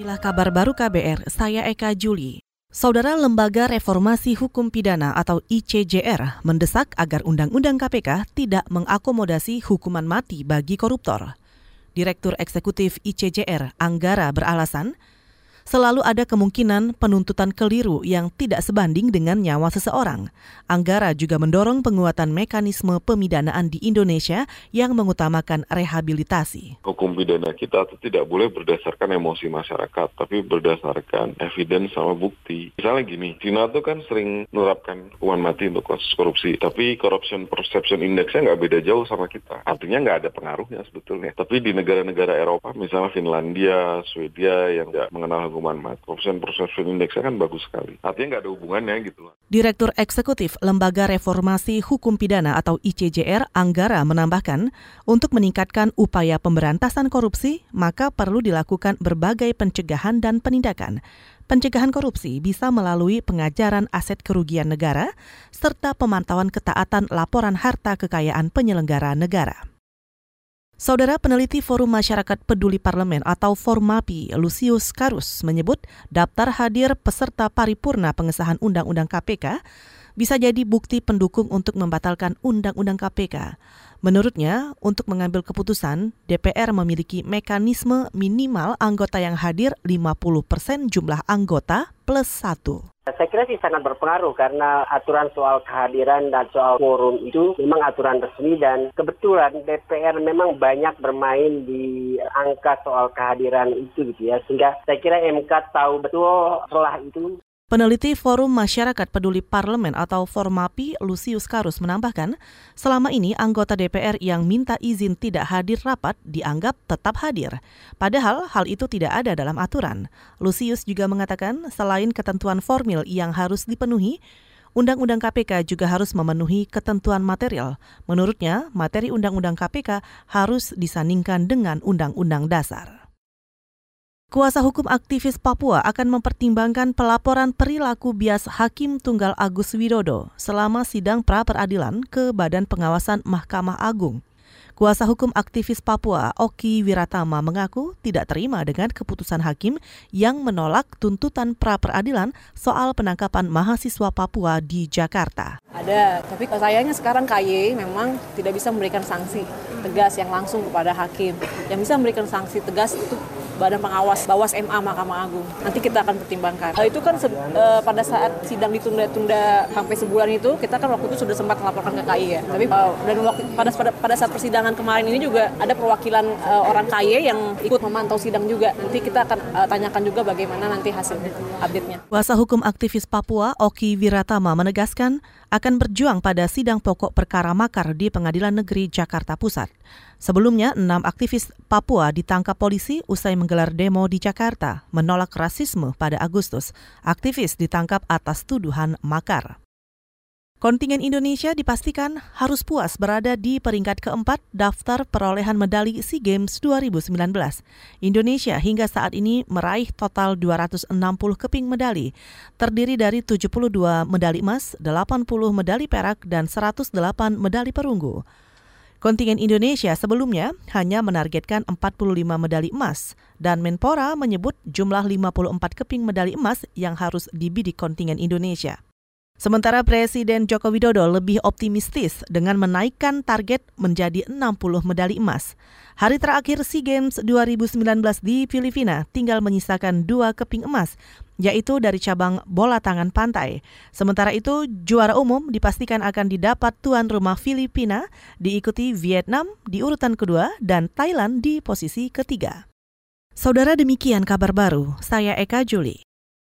Inilah kabar baru KBR, saya Eka Juli. Saudara Lembaga Reformasi Hukum Pidana atau ICJR mendesak agar Undang-Undang KPK tidak mengakomodasi hukuman mati bagi koruptor. Direktur Eksekutif ICJR, Anggara, beralasan selalu ada kemungkinan penuntutan keliru yang tidak sebanding dengan nyawa seseorang. Anggara juga mendorong penguatan mekanisme pemidanaan di Indonesia yang mengutamakan rehabilitasi. Hukum pidana kita itu tidak boleh berdasarkan emosi masyarakat, tapi berdasarkan evidence sama bukti. Misalnya gini, Cina itu kan sering menerapkan hukuman mati untuk kasus korupsi, tapi corruption perception indexnya nggak beda jauh sama kita. Artinya nggak ada pengaruhnya sebetulnya. Tapi di negara-negara Eropa, misalnya Finlandia, Swedia yang nggak mengenal hukum hukuman mati. Persen perception indeksnya kan bagus sekali. Artinya nggak ada hubungannya gitu. Direktur Eksekutif Lembaga Reformasi Hukum Pidana atau ICJR, Anggara menambahkan, untuk meningkatkan upaya pemberantasan korupsi, maka perlu dilakukan berbagai pencegahan dan penindakan. Pencegahan korupsi bisa melalui pengajaran aset kerugian negara serta pemantauan ketaatan laporan harta kekayaan penyelenggara negara. Saudara peneliti Forum Masyarakat Peduli Parlemen atau Formapi, Lucius Karus, menyebut daftar hadir peserta paripurna pengesahan Undang-Undang KPK bisa jadi bukti pendukung untuk membatalkan Undang-Undang KPK. Menurutnya, untuk mengambil keputusan, DPR memiliki mekanisme minimal anggota yang hadir 50% jumlah anggota plus satu. Saya kira sih sangat berpengaruh karena aturan soal kehadiran dan soal forum itu memang aturan resmi dan kebetulan DPR memang banyak bermain di angka soal kehadiran itu gitu ya. Sehingga saya kira MK tahu betul setelah itu Peneliti Forum Masyarakat Peduli Parlemen atau Formapi Lucius Karus menambahkan, selama ini anggota DPR yang minta izin tidak hadir rapat dianggap tetap hadir. Padahal hal itu tidak ada dalam aturan. Lucius juga mengatakan selain ketentuan formil yang harus dipenuhi, Undang-Undang KPK juga harus memenuhi ketentuan material. Menurutnya, materi Undang-Undang KPK harus disandingkan dengan Undang-Undang Dasar. Kuasa hukum aktivis Papua akan mempertimbangkan pelaporan perilaku bias Hakim Tunggal Agus Widodo selama sidang pra peradilan ke Badan Pengawasan Mahkamah Agung. Kuasa hukum aktivis Papua, Oki Wiratama, mengaku tidak terima dengan keputusan hakim yang menolak tuntutan pra-peradilan soal penangkapan mahasiswa Papua di Jakarta. Ada, tapi sayangnya sekarang KY memang tidak bisa memberikan sanksi tegas yang langsung kepada hakim. Yang bisa memberikan sanksi tegas itu Badan Pengawas Bawas MA Mahkamah Agung. Nanti kita akan pertimbangkan. Hal itu kan uh, pada saat sidang ditunda-tunda sampai sebulan itu kita kan waktu itu sudah sempat melaporkan ke KI ya. Tapi uh, dan waktu pada, pada pada saat persidangan kemarin ini juga ada perwakilan uh, orang KY yang ikut memantau sidang juga. Nanti kita akan uh, tanyakan juga bagaimana nanti hasil update-nya. Kuasa hukum aktivis Papua Oki Wiratama menegaskan akan berjuang pada sidang pokok perkara makar di Pengadilan Negeri Jakarta Pusat. Sebelumnya, enam aktivis Papua ditangkap polisi usai menggelar demo di Jakarta menolak rasisme pada Agustus. Aktivis ditangkap atas tuduhan makar. Kontingen Indonesia dipastikan harus puas berada di peringkat keempat daftar perolehan medali SEA Games 2019. Indonesia hingga saat ini meraih total 260 keping medali, terdiri dari 72 medali emas, 80 medali perak, dan 108 medali perunggu. Kontingen Indonesia sebelumnya hanya menargetkan 45 medali emas dan Menpora menyebut jumlah 54 keping medali emas yang harus dibidik kontingen Indonesia. Sementara Presiden Joko Widodo lebih optimistis dengan menaikkan target menjadi 60 medali emas. Hari terakhir SEA Games 2019 di Filipina tinggal menyisakan dua keping emas, yaitu dari cabang bola tangan pantai. Sementara itu, juara umum dipastikan akan didapat tuan rumah Filipina, diikuti Vietnam di urutan kedua dan Thailand di posisi ketiga. Saudara demikian kabar baru, saya Eka Juli.